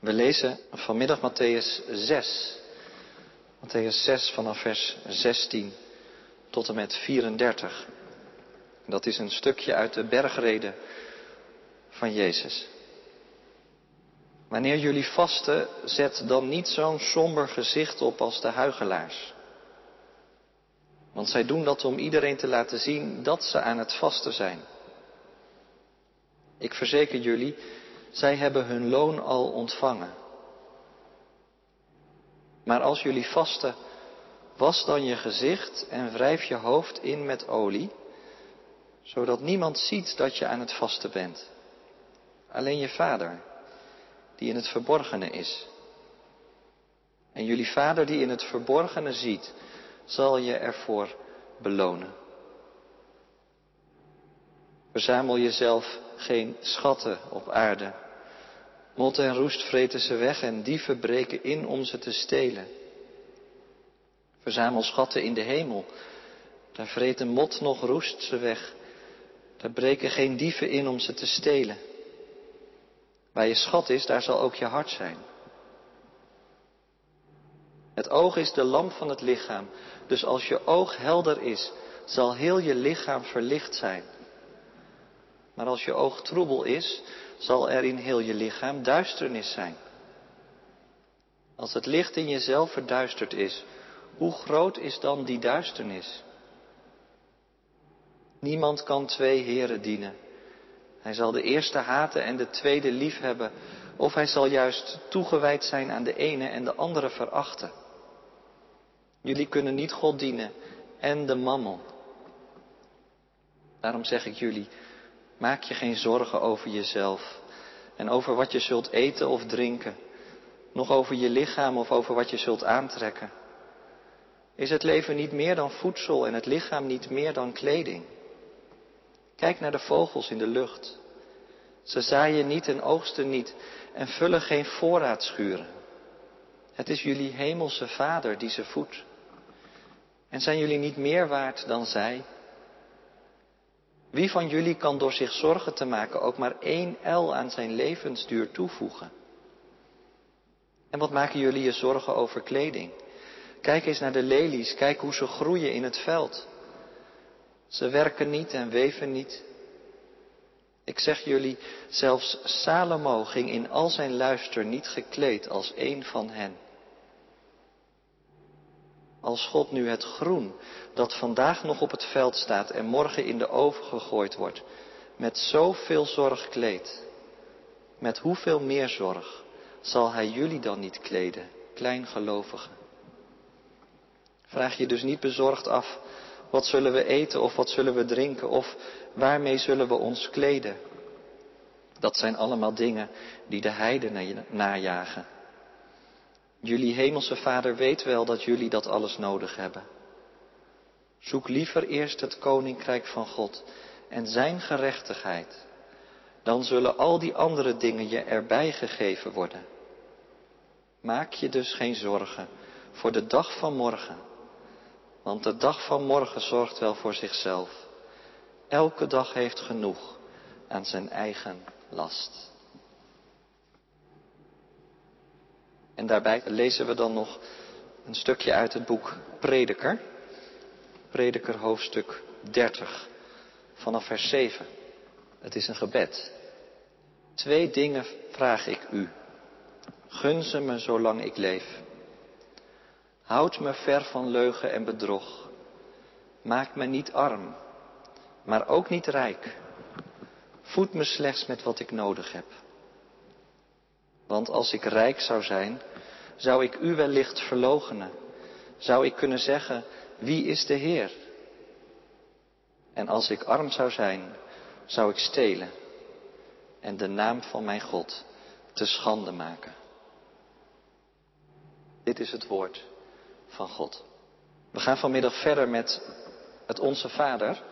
We lezen vanmiddag Matthäus 6. Matthäus 6 vanaf vers 16 tot en met 34. Dat is een stukje uit de bergreden van Jezus. Wanneer jullie vasten, zet dan niet zo'n somber gezicht op als de huigelaars. Want zij doen dat om iedereen te laten zien dat ze aan het vasten zijn. Ik verzeker jullie, zij hebben hun loon al ontvangen. Maar als jullie vasten, was dan je gezicht en wrijf je hoofd in met olie, zodat niemand ziet dat je aan het vasten bent. Alleen je vader, die in het verborgene is. En jullie vader die in het verborgene ziet, zal je ervoor belonen. Verzamel jezelf geen schatten op aarde. Mot en roest vreten ze weg en dieven breken in om ze te stelen. Verzamel schatten in de hemel. Daar vreten mot nog roest ze weg. Daar breken geen dieven in om ze te stelen. Waar je schat is, daar zal ook je hart zijn. Het oog is de lamp van het lichaam. Dus als je oog helder is, zal heel je lichaam verlicht zijn. Maar als je oog troebel is, zal er in heel je lichaam duisternis zijn. Als het licht in jezelf verduisterd is, hoe groot is dan die duisternis? Niemand kan twee heren dienen. Hij zal de eerste haten en de tweede liefhebben, of hij zal juist toegewijd zijn aan de ene en de andere verachten. Jullie kunnen niet God dienen en de mammon. Daarom zeg ik jullie, maak je geen zorgen over jezelf en over wat je zult eten of drinken, nog over je lichaam of over wat je zult aantrekken. Is het leven niet meer dan voedsel en het lichaam niet meer dan kleding? Kijk naar de vogels in de lucht. Ze zaaien niet en oogsten niet en vullen geen voorraadschuren. Het is jullie hemelse Vader die ze voedt. En zijn jullie niet meer waard dan zij? Wie van jullie kan door zich zorgen te maken ook maar één el aan zijn levensduur toevoegen? En wat maken jullie je zorgen over kleding? Kijk eens naar de lelies, kijk hoe ze groeien in het veld. Ze werken niet en weven niet. Ik zeg jullie, zelfs Salomo ging in al zijn luister niet gekleed als een van hen. Als God nu het groen dat vandaag nog op het veld staat en morgen in de oven gegooid wordt, met zoveel zorg kleedt, met hoeveel meer zorg zal Hij jullie dan niet kleden, kleingelovigen? Vraag je dus niet bezorgd af, wat zullen we eten of wat zullen we drinken of waarmee zullen we ons kleden? Dat zijn allemaal dingen die de heidenen najagen. Jullie hemelse Vader weet wel dat jullie dat alles nodig hebben. Zoek liever eerst het koninkrijk van God en zijn gerechtigheid. Dan zullen al die andere dingen je erbij gegeven worden. Maak je dus geen zorgen voor de dag van morgen. Want de dag van morgen zorgt wel voor zichzelf. Elke dag heeft genoeg aan zijn eigen last. En daarbij lezen we dan nog een stukje uit het boek Prediker. Prediker hoofdstuk 30, vanaf vers 7. Het is een gebed. Twee dingen vraag ik u. Gun ze me zolang ik leef. Houd me ver van leugen en bedrog. Maak me niet arm, maar ook niet rijk. Voed me slechts met wat ik nodig heb. Want als ik rijk zou zijn, zou ik u wellicht verlogenen. Zou ik kunnen zeggen, wie is de Heer? En als ik arm zou zijn, zou ik stelen en de naam van mijn God te schande maken. Dit is het woord van God. We gaan vanmiddag verder met het Onze Vader.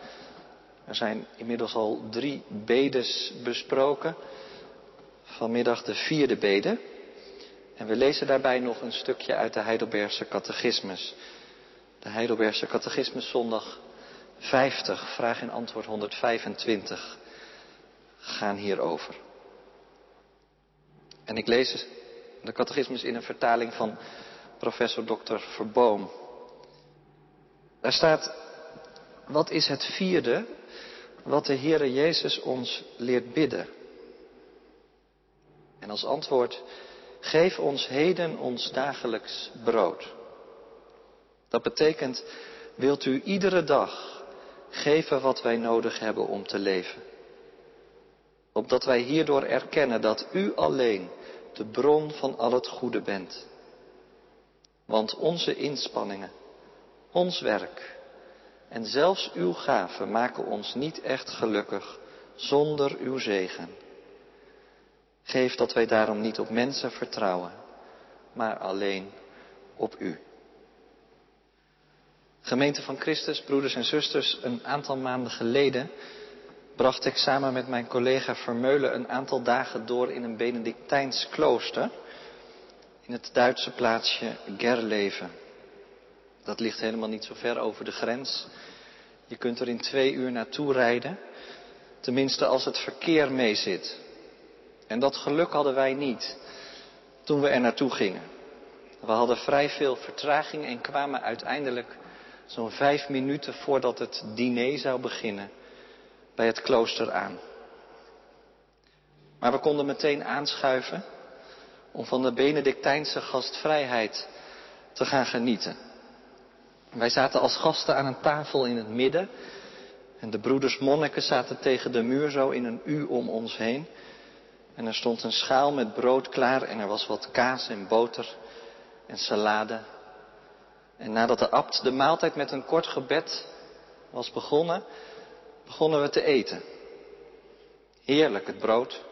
Er zijn inmiddels al drie bedes besproken. Vanmiddag de vierde bede. En we lezen daarbij nog een stukje uit de Heidelbergse catechismus. De Heidelbergse catechismus zondag 50, vraag en antwoord 125 gaan hierover. En ik lees De catechismus in een vertaling van professor Dr. Verboom. Daar staat, wat is het vierde wat de Heere Jezus ons leert bidden? En als antwoord, geef ons heden ons dagelijks brood. Dat betekent, wilt u iedere dag geven wat wij nodig hebben om te leven? Opdat wij hierdoor erkennen dat u alleen de bron van al het goede bent. Want onze inspanningen, ons werk en zelfs uw gaven maken ons niet echt gelukkig zonder uw zegen. Geef dat wij daarom niet op mensen vertrouwen, maar alleen op u. Gemeente van Christus, broeders en zusters, een aantal maanden geleden bracht ik samen met mijn collega Vermeulen een aantal dagen door in een Benedictijns klooster in het Duitse plaatsje Gerleven. Dat ligt helemaal niet zo ver over de grens. Je kunt er in twee uur naartoe rijden, tenminste als het verkeer meezit. En dat geluk hadden wij niet toen we er naartoe gingen. We hadden vrij veel vertraging en kwamen uiteindelijk zo'n vijf minuten voordat het diner zou beginnen bij het klooster aan. Maar we konden meteen aanschuiven om van de Benedictijnse gastvrijheid te gaan genieten. Wij zaten als gasten aan een tafel in het midden en de broeders monniken zaten tegen de muur zo in een U om ons heen. En er stond een schaal met brood klaar en er was wat kaas en boter en salade. En nadat de abt de maaltijd met een kort gebed was begonnen, begonnen we te eten. Heerlijk het brood.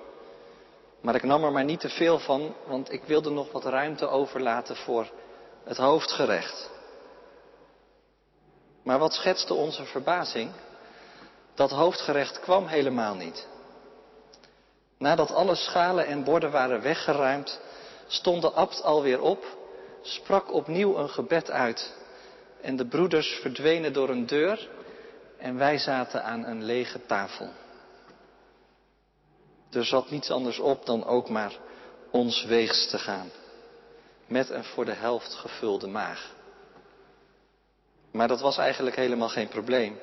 Maar ik nam er maar niet te veel van, want ik wilde nog wat ruimte overlaten voor het hoofdgerecht. Maar wat schetste onze verbazing? Dat hoofdgerecht kwam helemaal niet. Nadat alle schalen en borden waren weggeruimd, stond de abt alweer op, sprak opnieuw een gebed uit en de broeders verdwenen door een deur en wij zaten aan een lege tafel. Er zat niets anders op dan ook maar ons weegs te gaan. Met een voor de helft gevulde maag. Maar dat was eigenlijk helemaal geen probleem.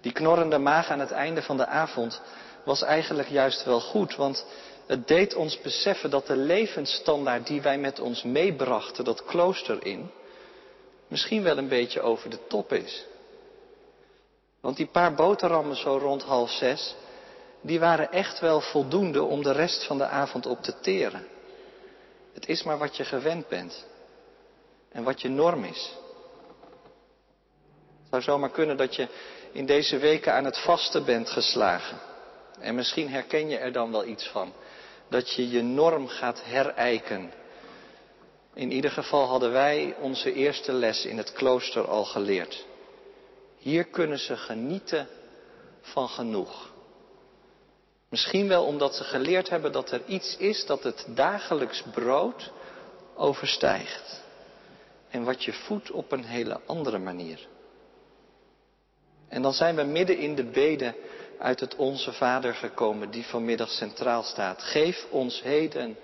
Die knorrende maag aan het einde van de avond was eigenlijk juist wel goed, want het deed ons beseffen dat de levensstandaard die wij met ons meebrachten, dat klooster in, misschien wel een beetje over de top is. Want die paar boterhammen zo rond half zes, die waren echt wel voldoende om de rest van de avond op te teren. Het is maar wat je gewend bent en wat je norm is. Het zou zomaar kunnen dat je in deze weken aan het vasten bent geslagen. En misschien herken je er dan wel iets van. Dat je je norm gaat herijken. In ieder geval hadden wij onze eerste les in het klooster al geleerd. Hier kunnen ze genieten van genoeg. Misschien wel omdat ze geleerd hebben dat er iets is dat het dagelijks brood overstijgt. En wat je voedt op een hele andere manier. En dan zijn we midden in de bede uit het Onze Vader gekomen, die vanmiddag centraal staat. Geef ons heden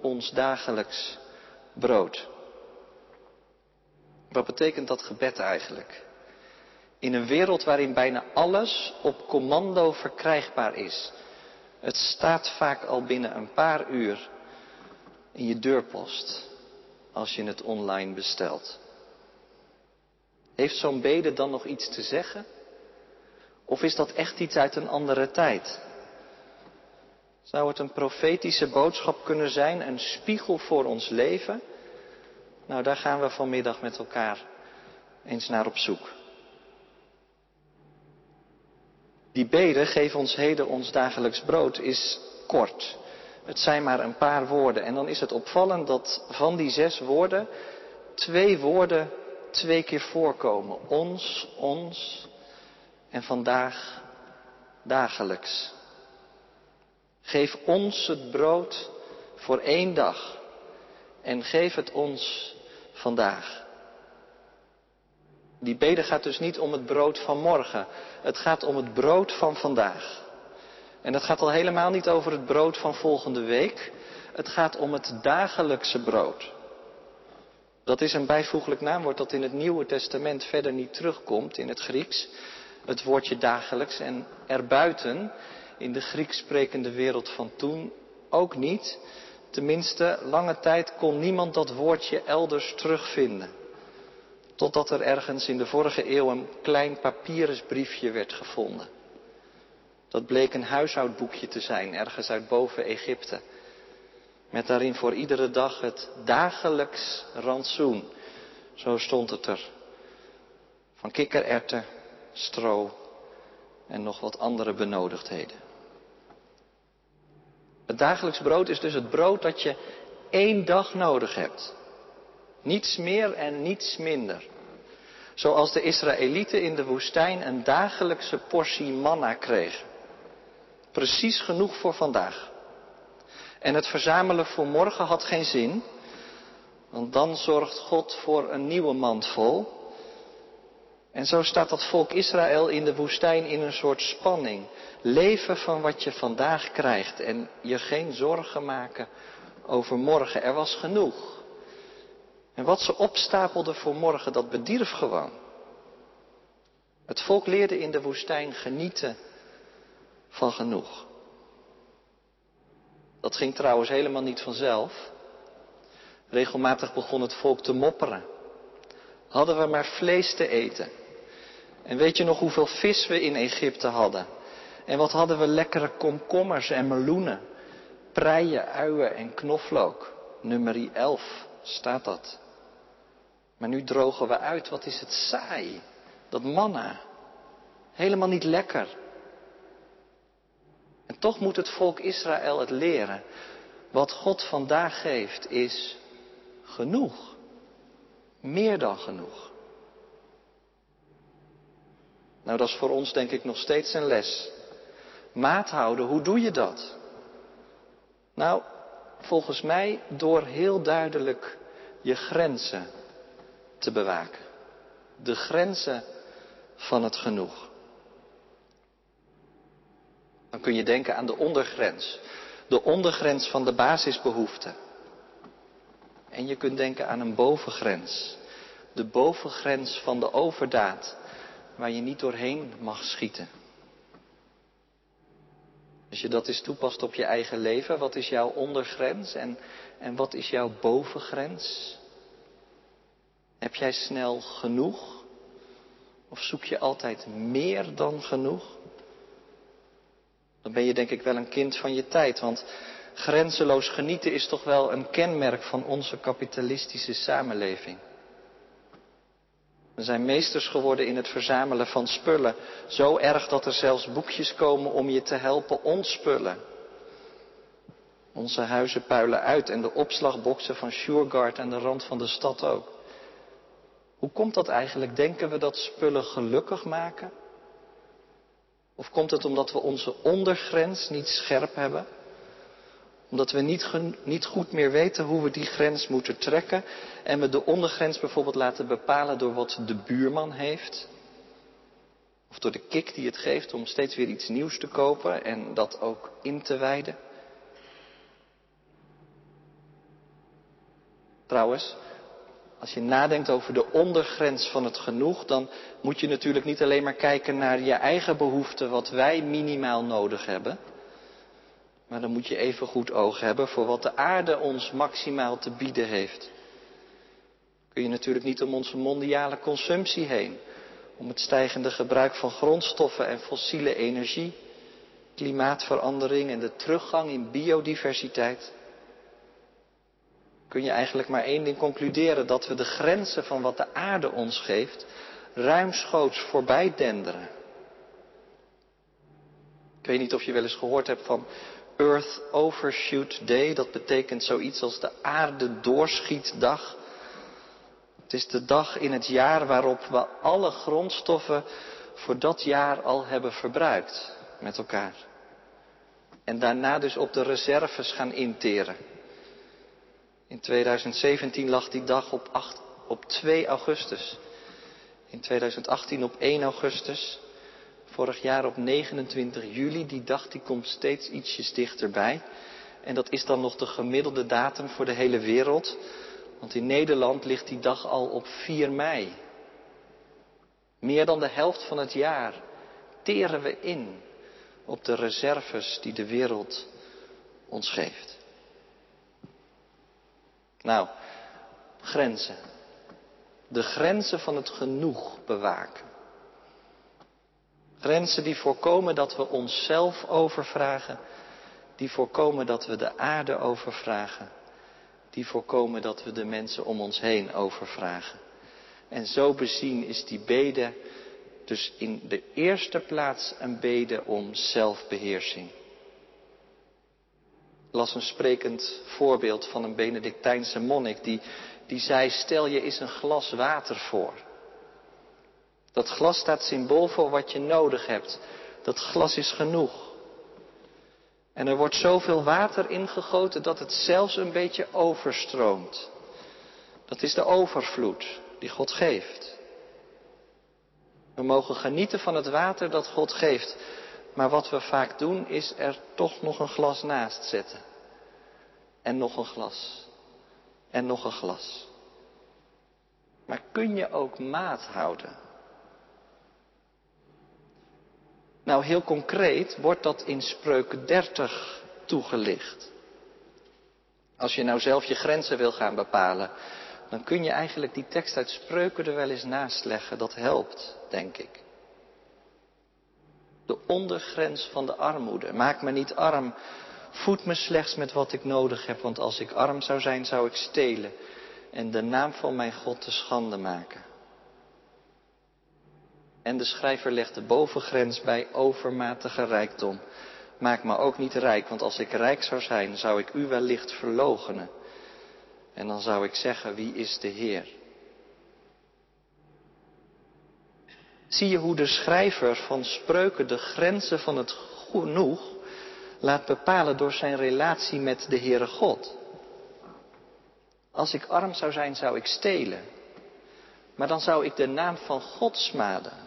ons dagelijks brood. Wat betekent dat gebed eigenlijk? In een wereld waarin bijna alles op commando verkrijgbaar is. Het staat vaak al binnen een paar uur in je deurpost als je het online bestelt. Heeft zo'n bede dan nog iets te zeggen? Of is dat echt iets uit een andere tijd? Zou het een profetische boodschap kunnen zijn, een spiegel voor ons leven? Nou, daar gaan we vanmiddag met elkaar eens naar op zoek. Die bede, geef ons heden ons dagelijks brood, is kort. Het zijn maar een paar woorden. En dan is het opvallend dat van die zes woorden twee woorden twee keer voorkomen. Ons, ons en vandaag dagelijks. Geef ons het brood voor één dag en geef het ons vandaag. Die bede gaat dus niet om het brood van morgen. Het gaat om het brood van vandaag. En het gaat al helemaal niet over het brood van volgende week. Het gaat om het dagelijkse brood. Dat is een bijvoeglijk naamwoord dat in het Nieuwe Testament verder niet terugkomt in het Grieks. Het woordje dagelijks en erbuiten in de Grieks sprekende wereld van toen ook niet. Tenminste, lange tijd kon niemand dat woordje elders terugvinden. Totdat er ergens in de vorige eeuw een klein papyrusbriefje werd gevonden. Dat bleek een huishoudboekje te zijn, ergens uit boven Egypte. Met daarin voor iedere dag het dagelijks rantsoen. Zo stond het er. Van kikkererwten, stro en nog wat andere benodigdheden. Het dagelijks brood is dus het brood dat je één dag nodig hebt. Niets meer en niets minder. Zoals de Israëlieten in de woestijn een dagelijkse portie manna kregen. Precies genoeg voor vandaag. En het verzamelen voor morgen had geen zin, want dan zorgt God voor een nieuwe mand vol. En zo staat dat volk Israël in de woestijn in een soort spanning. Leven van wat je vandaag krijgt en je geen zorgen maken over morgen. Er was genoeg. En wat ze opstapelden voor morgen, dat bedierf gewoon. Het volk leerde in de woestijn genieten van genoeg. Dat ging trouwens helemaal niet vanzelf. Regelmatig begon het volk te mopperen. Hadden we maar vlees te eten. En weet je nog hoeveel vis we in Egypte hadden? En wat hadden we lekkere komkommers en meloenen, preien, uien en knoflook. Nummer 11 staat dat. Maar nu drogen we uit, wat is het saai. Dat manna. Helemaal niet lekker. En toch moet het volk Israël het leren. Wat God vandaag geeft is genoeg. Meer dan genoeg. Nou, dat is voor ons denk ik nog steeds een les. Maat houden, hoe doe je dat? Nou, volgens mij door heel duidelijk je grenzen te bewaken. De grenzen van het genoeg. Dan kun je denken aan de ondergrens. De ondergrens van de basisbehoeften. En je kunt denken aan een bovengrens. De bovengrens van de overdaad, waar je niet doorheen mag schieten. Als je dat eens toepast op je eigen leven, wat is jouw ondergrens en, en wat is jouw bovengrens? Heb jij snel genoeg? Of zoek je altijd meer dan genoeg? Dan ben je denk ik wel een kind van je tijd, want grenzeloos genieten is toch wel een kenmerk van onze kapitalistische samenleving. We zijn meesters geworden in het verzamelen van spullen. Zo erg dat er zelfs boekjes komen om je te helpen ontspullen. Onze huizen puilen uit en de opslagboxen van Sureguard aan de rand van de stad ook. Hoe komt dat eigenlijk? Denken we dat spullen gelukkig maken? Of komt het omdat we onze ondergrens niet scherp hebben? Omdat we niet, niet, goed meer weten hoe we die grens moeten trekken en we de ondergrens bijvoorbeeld laten bepalen door wat de buurman heeft? Of door de kick die het geeft om steeds weer iets nieuws te kopen en dat ook in te wijden? Trouwens, als je nadenkt over de ondergrens van het genoeg, dan moet je natuurlijk niet alleen maar kijken naar je eigen behoeften, wat wij minimaal nodig hebben. Maar dan moet je even goed oog hebben voor wat de aarde ons maximaal te bieden heeft. Kun je natuurlijk niet om onze mondiale consumptie heen, om het stijgende gebruik van grondstoffen en fossiele energie, klimaatverandering en de teruggang in biodiversiteit kun je eigenlijk maar één ding concluderen, dat we de grenzen van wat de aarde ons geeft, ruimschoots voorbij denderen. Ik weet niet of je wel eens gehoord hebt van Earth Overshoot Day, dat betekent zoiets als de aarde doorschietdag. Het is de dag in het jaar waarop we alle grondstoffen voor dat jaar al hebben verbruikt met elkaar. En daarna dus op de reserves gaan interen. In 2017 lag die dag op, 8, op 2 augustus. In 2018 op 1 augustus. Vorig jaar op 29 juli. Die dag die komt steeds ietsjes dichterbij. En dat is dan nog de gemiddelde datum voor de hele wereld. Want in Nederland ligt die dag al op 4 mei. Meer dan de helft van het jaar teren we in op de reserves die de wereld ons geeft. Nou, grenzen. De grenzen van het genoeg bewaken. Grenzen die voorkomen dat we onszelf overvragen, die voorkomen dat we de aarde overvragen, die voorkomen dat we de mensen om ons heen overvragen. En zo bezien is die bede dus in de eerste plaats een bede om zelfbeheersing. Ik las een sprekend voorbeeld van een Benedictijnse monnik die, die zei, stel je eens een glas water voor. Dat glas staat symbool voor wat je nodig hebt. Dat glas is genoeg. En er wordt zoveel water ingegoten dat het zelfs een beetje overstroomt. Dat is de overvloed die God geeft. We mogen genieten van het water dat God geeft. Maar wat we vaak doen is er toch nog een glas naast zetten. En nog een glas. En nog een glas. Maar kun je ook maat houden? Nou, heel concreet wordt dat in Spreuken 30 toegelicht. Als je nou zelf je grenzen wil gaan bepalen, dan kun je eigenlijk die tekst uit Spreuken er wel eens naast leggen. Dat helpt, denk ik. De ondergrens van de armoede. Maak me niet arm. Voed me slechts met wat ik nodig heb. Want als ik arm zou zijn, zou ik stelen. En de naam van mijn God te schande maken. En de schrijver legt de bovengrens bij overmatige rijkdom. Maak me ook niet rijk, want als ik rijk zou zijn, zou ik u wellicht verlogenen. En dan zou ik zeggen, wie is de Heer? Zie je hoe de schrijver van spreuken de grenzen van het genoeg laat bepalen door zijn relatie met de Heere God? Als ik arm zou zijn, zou ik stelen. Maar dan zou ik de naam van God smaden.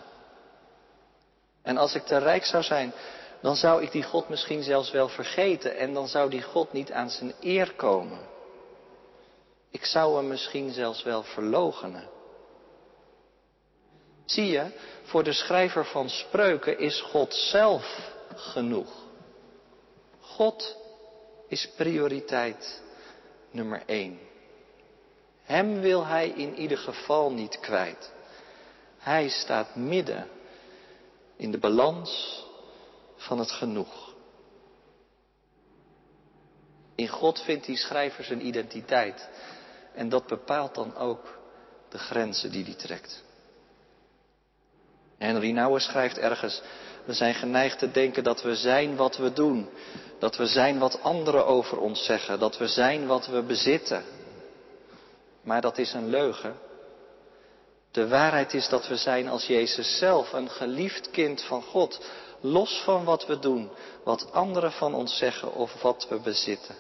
En als ik te rijk zou zijn, dan zou ik die God misschien zelfs wel vergeten en dan zou die God niet aan zijn eer komen. Ik zou hem misschien zelfs wel verlogenen. Zie je, voor de schrijver van spreuken is God zelf genoeg. God is prioriteit nummer één. Hem wil hij in ieder geval niet kwijt. Hij staat midden in de balans van het genoeg. In God vindt die schrijver zijn identiteit. En dat bepaalt dan ook de grenzen die hij trekt. Henry Nouwen schrijft ergens, we zijn geneigd te denken dat we zijn wat we doen. Dat we zijn wat anderen over ons zeggen. Dat we zijn wat we bezitten. Maar dat is een leugen. De waarheid is dat we zijn als Jezus zelf, een geliefd kind van God, los van wat we doen, wat anderen van ons zeggen of wat we bezitten.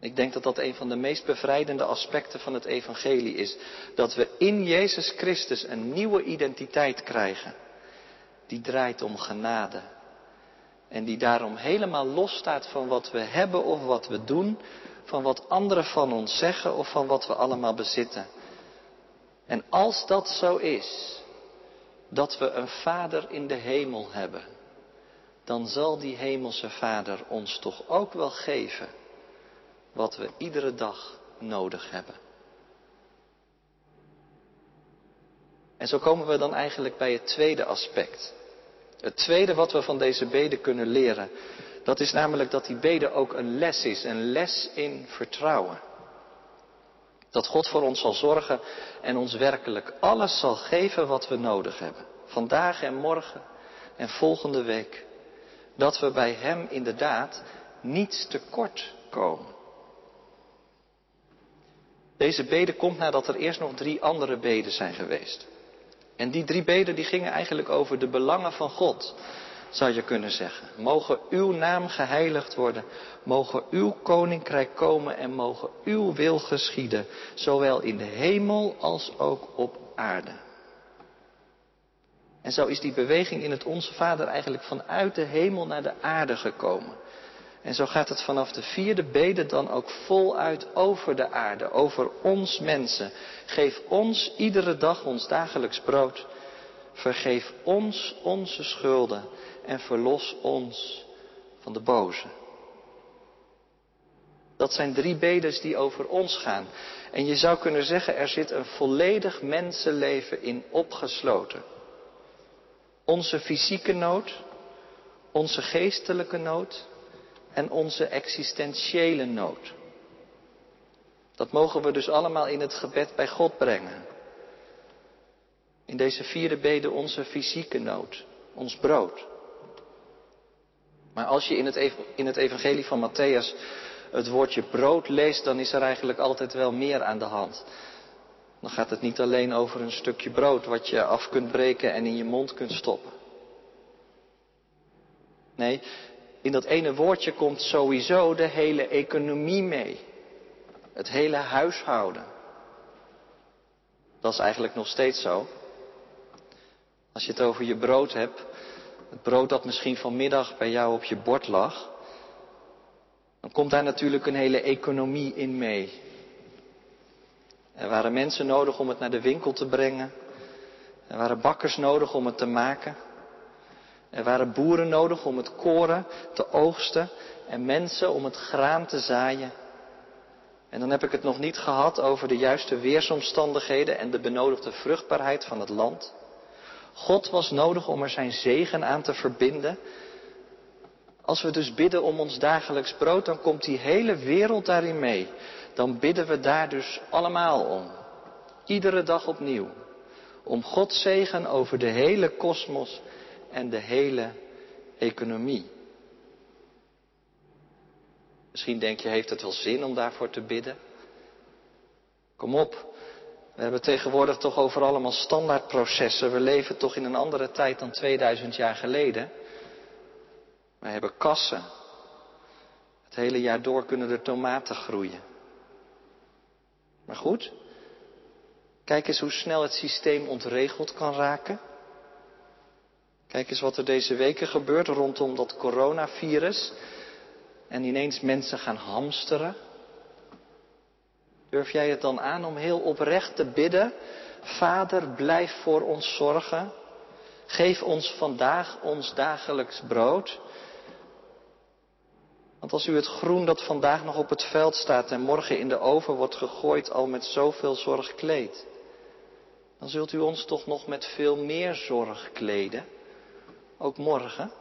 Ik denk dat dat een van de meest bevrijdende aspecten van het evangelie is. Dat we in Jezus Christus een nieuwe identiteit krijgen. Die draait om genade. En die daarom helemaal los staat van wat we hebben of wat we doen. Van wat anderen van ons zeggen of van wat we allemaal bezitten. En als dat zo is, dat we een Vader in de hemel hebben, dan zal die hemelse Vader ons toch ook wel geven wat we iedere dag nodig hebben. En zo komen we dan eigenlijk bij het tweede aspect. Het tweede wat we van deze bede kunnen leren, dat is namelijk dat die bede ook een les is, een les in vertrouwen. Dat God voor ons zal zorgen en ons werkelijk alles zal geven wat we nodig hebben. Vandaag en morgen en volgende week. Dat we bij Hem inderdaad niets tekort komen. Deze bede komt nadat er eerst nog drie andere beden zijn geweest. En die drie beden die gingen eigenlijk over de belangen van God zou je kunnen zeggen. Mogen uw naam geheiligd worden, mogen uw koninkrijk komen en mogen uw wil geschieden, zowel in de hemel als ook op aarde. En zo is die beweging in het Onze Vader eigenlijk vanuit de hemel naar de aarde gekomen. En zo gaat het vanaf de vierde bede dan ook voluit over de aarde, over ons mensen. Geef ons iedere dag ons dagelijks brood. Vergeef ons onze schulden en verlos ons van de boze. Dat zijn drie bedes die over ons gaan. En je zou kunnen zeggen, er zit een volledig mensenleven in opgesloten. Onze fysieke nood, onze geestelijke nood en onze existentiële nood. Dat mogen we dus allemaal in het gebed bij God brengen. In deze vierde bede onze fysieke nood, ons brood. Maar als je in het, in het evangelie van Matthäus het woordje brood leest, dan is er eigenlijk altijd wel meer aan de hand. Dan gaat het niet alleen over een stukje brood wat je af kunt breken en in je mond kunt stoppen. Nee, in dat ene woordje komt sowieso de hele economie mee. Het hele huishouden. Dat is eigenlijk nog steeds zo. Als je het over je brood hebt, het brood dat misschien vanmiddag bij jou op je bord lag, dan komt daar natuurlijk een hele economie in mee. Er waren mensen nodig om het naar de winkel te brengen. Er waren bakkers nodig om het te maken. Er waren boeren nodig om het koren te oogsten en mensen om het graan te zaaien. En dan heb ik het nog niet gehad over de juiste weersomstandigheden en de benodigde vruchtbaarheid van het land. God was nodig om er zijn zegen aan te verbinden. Als we dus bidden om ons dagelijks brood, dan komt die hele wereld daarin mee. Dan bidden we daar dus allemaal om. Iedere dag opnieuw. Om Gods zegen over de hele kosmos en de hele economie. Misschien denk je, heeft het wel zin om daarvoor te bidden? Kom op, we hebben tegenwoordig toch over allemaal standaardprocessen. We leven toch in een andere tijd dan 2000 jaar geleden. We hebben kassen. Het hele jaar door kunnen er tomaten groeien. Maar goed, kijk eens hoe snel het systeem ontregeld kan raken. Kijk eens wat er deze weken gebeurt rondom dat coronavirus. En ineens mensen gaan hamsteren. Durf jij het dan aan om heel oprecht te bidden? Vader, blijf voor ons zorgen. Geef ons vandaag ons dagelijks brood. Want als u het groen dat vandaag nog op het veld staat en morgen in de oven wordt gegooid al met zoveel zorg kleedt, dan zult u ons toch nog met veel meer zorg kleden, ook morgen.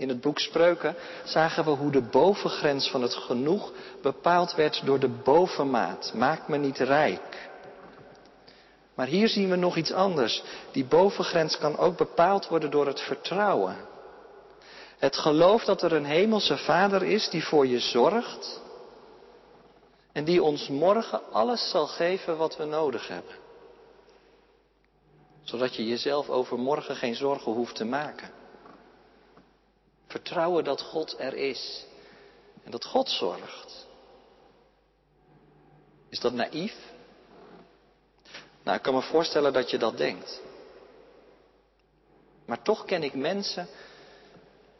In het boek Spreuken zagen we hoe de bovengrens van het genoeg bepaald werd door de bovenmaat. Maak me niet rijk. Maar hier zien we nog iets anders. Die bovengrens kan ook bepaald worden door het vertrouwen. Het geloof dat er een hemelse Vader is die voor je zorgt en die ons morgen alles zal geven wat we nodig hebben. Zodat je jezelf over morgen geen zorgen hoeft te maken. Vertrouwen dat God er is en dat God zorgt. Is dat naïef? Nou, ik kan me voorstellen dat je dat denkt. Maar toch ken ik mensen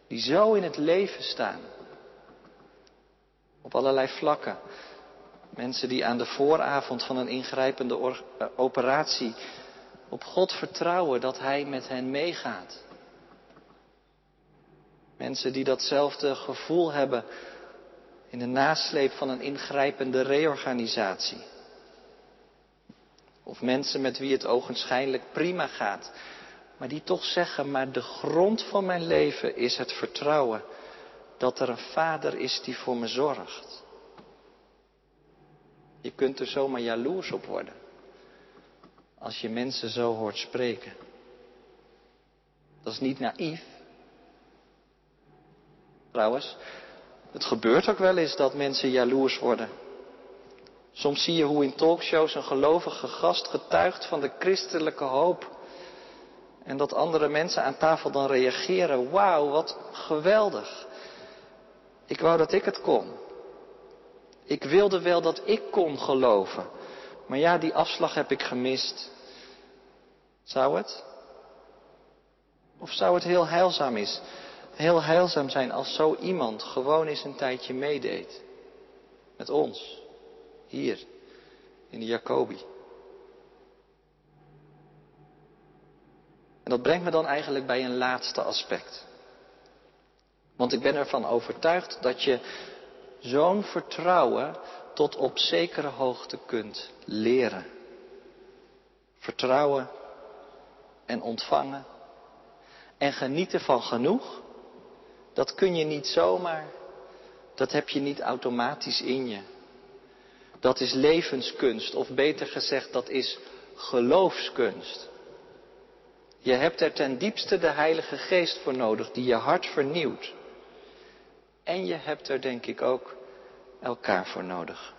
die zo in het leven staan. Op allerlei vlakken. Mensen die aan de vooravond van een ingrijpende eh, operatie op God vertrouwen dat Hij met hen meegaat. Mensen die datzelfde gevoel hebben in de nasleep van een ingrijpende reorganisatie. Of mensen met wie het ogenschijnlijk prima gaat, maar die toch zeggen, maar de grond van mijn leven is het vertrouwen dat er een vader is die voor me zorgt. Je kunt er zomaar jaloers op worden als je mensen zo hoort spreken. Dat is niet naïef, Trouwens, het gebeurt ook wel eens dat mensen jaloers worden. Soms zie je hoe in talkshows een gelovige gast getuigt van de christelijke hoop. En dat andere mensen aan tafel dan reageren. Wauw, wat geweldig. Ik wou dat ik het kon. Ik wilde wel dat ik kon geloven. Maar ja, die afslag heb ik gemist. Zou het? Of zou het heel heilzaam is heel heilzaam zijn als zo iemand gewoon eens een tijdje meedeed. Met ons. Hier. In de Jacobi. En dat brengt me dan eigenlijk bij een laatste aspect. Want ik ben ervan overtuigd dat je zo'n vertrouwen tot op zekere hoogte kunt leren. Vertrouwen en ontvangen en genieten van genoeg, dat kun je niet zomaar, dat heb je niet automatisch in je. Dat is levenskunst, of beter gezegd, dat is geloofskunst. Je hebt er ten diepste de Heilige Geest voor nodig, die je hart vernieuwt. En je hebt er denk ik ook elkaar voor nodig.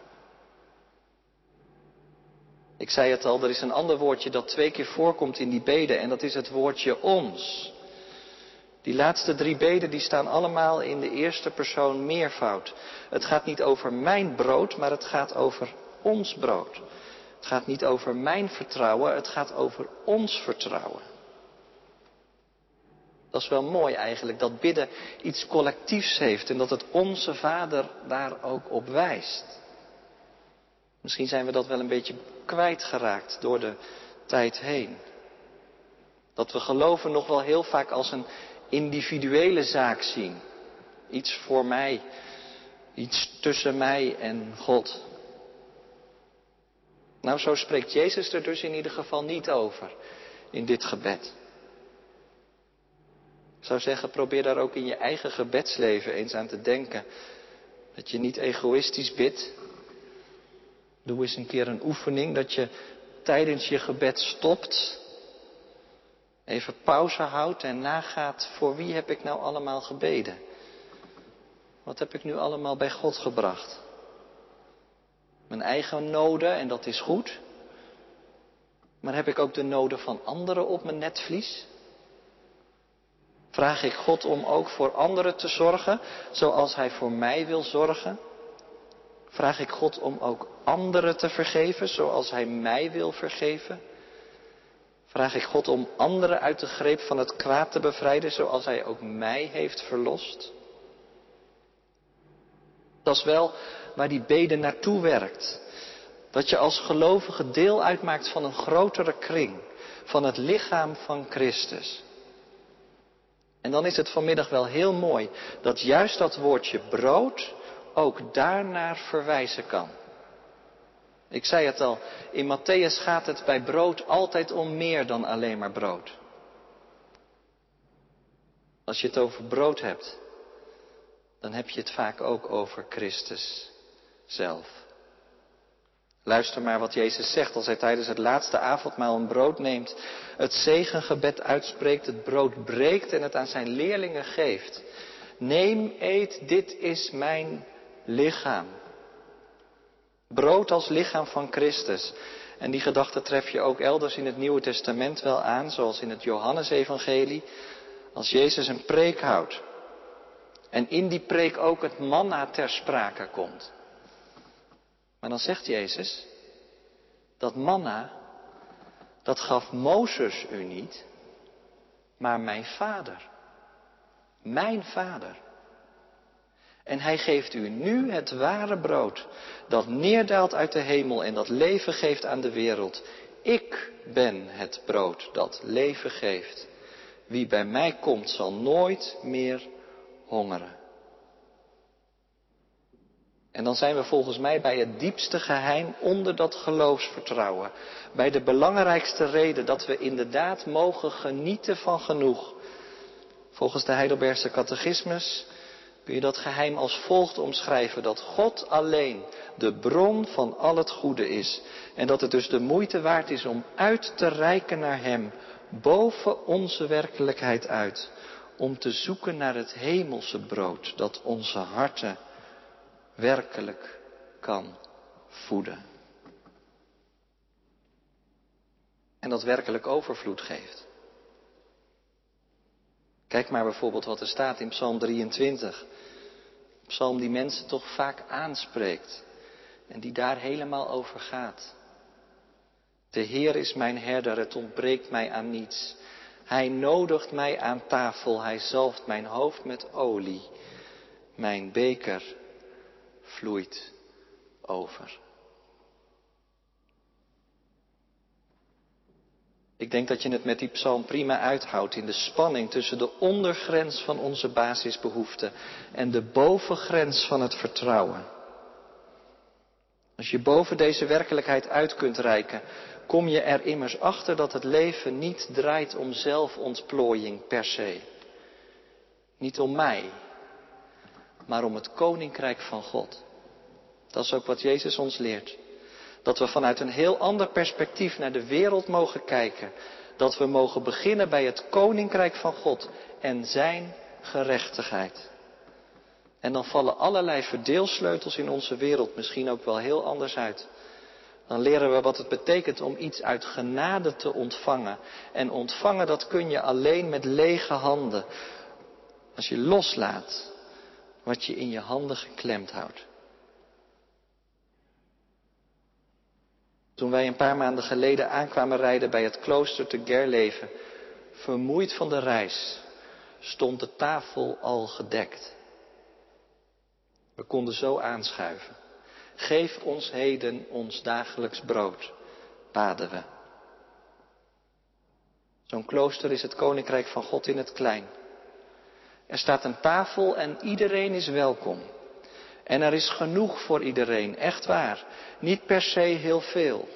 Ik zei het al, er is een ander woordje dat twee keer voorkomt in die beden en dat is het woordje ons. Die laatste drie beden die staan allemaal in de eerste persoon meervoud. Het gaat niet over mijn brood, maar het gaat over ons brood. Het gaat niet over mijn vertrouwen, het gaat over ons vertrouwen. Dat is wel mooi eigenlijk, dat bidden iets collectiefs heeft en dat het onze Vader daar ook op wijst. Misschien zijn we dat wel een beetje kwijtgeraakt door de tijd heen. Dat we geloven nog wel heel vaak als een individuele zaak zien. Iets voor mij, iets tussen mij en God. Nou, zo spreekt Jezus er dus in ieder geval niet over in dit gebed. Ik zou zeggen, probeer daar ook in je eigen gebedsleven eens aan te denken. Dat je niet egoïstisch bidt. Doe eens een keer een oefening dat je tijdens je gebed stopt. Even pauze houdt en nagaat voor wie heb ik nou allemaal gebeden. Wat heb ik nu allemaal bij God gebracht? Mijn eigen noden, en dat is goed. Maar heb ik ook de noden van anderen op mijn netvlies? Vraag ik God om ook voor anderen te zorgen, zoals Hij voor mij wil zorgen? Vraag ik God om ook anderen te vergeven, zoals Hij mij wil vergeven? Vraag ik God om anderen uit de greep van het kwaad te bevrijden, zoals Hij ook mij heeft verlost? Dat is wel waar die bede naartoe werkt. Dat je als gelovige deel uitmaakt van een grotere kring, van het lichaam van Christus. En dan is het vanmiddag wel heel mooi dat juist dat woordje brood ook daarnaar verwijzen kan. Ik zei het al, in Matthäus gaat het bij brood altijd om meer dan alleen maar brood. Als je het over brood hebt, dan heb je het vaak ook over Christus zelf. Luister maar wat Jezus zegt als hij tijdens het laatste avondmaal een brood neemt, het zegengebed uitspreekt, het brood breekt en het aan zijn leerlingen geeft. Neem, eet, dit is mijn lichaam. Brood als lichaam van Christus. En die gedachte tref je ook elders in het Nieuwe Testament wel aan, zoals in het Johannesevangelie, als Jezus een preek houdt. En in die preek ook het manna ter sprake komt. Maar dan zegt Jezus, dat manna, dat gaf Mozes u niet, maar mijn vader. Mijn vader. En hij geeft u nu het ware brood, dat neerdaalt uit de hemel en dat leven geeft aan de wereld. Ik ben het brood dat leven geeft. Wie bij mij komt zal nooit meer hongeren. En dan zijn we volgens mij bij het diepste geheim onder dat geloofsvertrouwen. Bij de belangrijkste reden dat we inderdaad mogen genieten van genoeg. Volgens de Heidelbergse catechismus kun je dat geheim als volgt omschrijven. Dat God alleen de bron van al het goede is. En dat het dus de moeite waard is om uit te reiken naar Hem. Boven onze werkelijkheid uit. Om te zoeken naar het hemelse brood dat onze harten werkelijk kan voeden. En dat werkelijk overvloed geeft. Kijk maar bijvoorbeeld wat er staat in Psalm 23. Psalm die mensen toch vaak aanspreekt en die daar helemaal over gaat. De Heer is mijn herder, het ontbreekt mij aan niets. Hij nodigt mij aan tafel, hij zalft mijn hoofd met olie. Mijn beker vloeit over. Ik denk dat je het met die psalm prima uithoudt in de spanning tussen de ondergrens van onze basisbehoeften en de bovengrens van het vertrouwen. Als je boven deze werkelijkheid uit kunt reiken, kom je er immers achter dat het leven niet draait om zelfontplooiing per se. Niet om mij, maar om het koninkrijk van God. Dat is ook wat Jezus ons leert. Dat we vanuit een heel ander perspectief naar de wereld mogen kijken. Dat we mogen beginnen bij het koninkrijk van God en zijn gerechtigheid. En dan vallen allerlei verdeelsleutels in onze wereld misschien ook wel heel anders uit. Dan leren we wat het betekent om iets uit genade te ontvangen. En ontvangen dat kun je alleen met lege handen. Als je loslaat wat je in je handen geklemd houdt. Toen wij een paar maanden geleden aankwamen rijden bij het klooster te Gerleven, vermoeid van de reis, stond de tafel al gedekt. We konden zo aanschuiven. Geef ons heden ons dagelijks brood, baden we. Zo'n klooster is het koninkrijk van God in het klein. Er staat een tafel en iedereen is welkom. En er is genoeg voor iedereen, echt waar. Niet per se heel veel.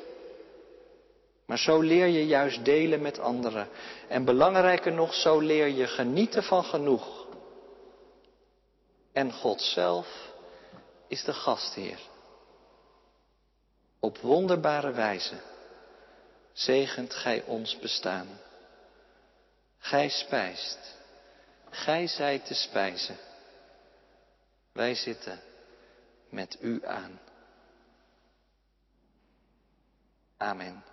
Maar zo leer je juist delen met anderen. En belangrijker nog, zo leer je genieten van genoeg. En God zelf is de gastheer. Op wonderbare wijze zegent gij ons bestaan. Gij spijst, gij zijt te spijzen. Wij zitten met u aan. Amen.